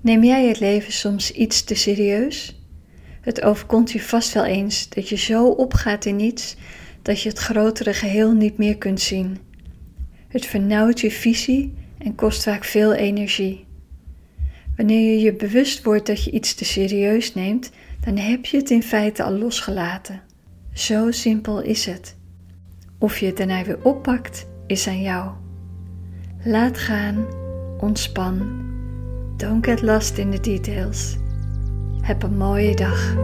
Neem jij het leven soms iets te serieus? Het overkomt je vast wel eens dat je zo opgaat in iets dat je het grotere geheel niet meer kunt zien. Het vernauwt je visie en kost vaak veel energie. Wanneer je je bewust wordt dat je iets te serieus neemt, dan heb je het in feite al losgelaten. Zo simpel is het. Of je het daarna weer oppakt, is aan jou. Laat gaan, ontspan. Don't get lost in the details. Heb een mooie dag.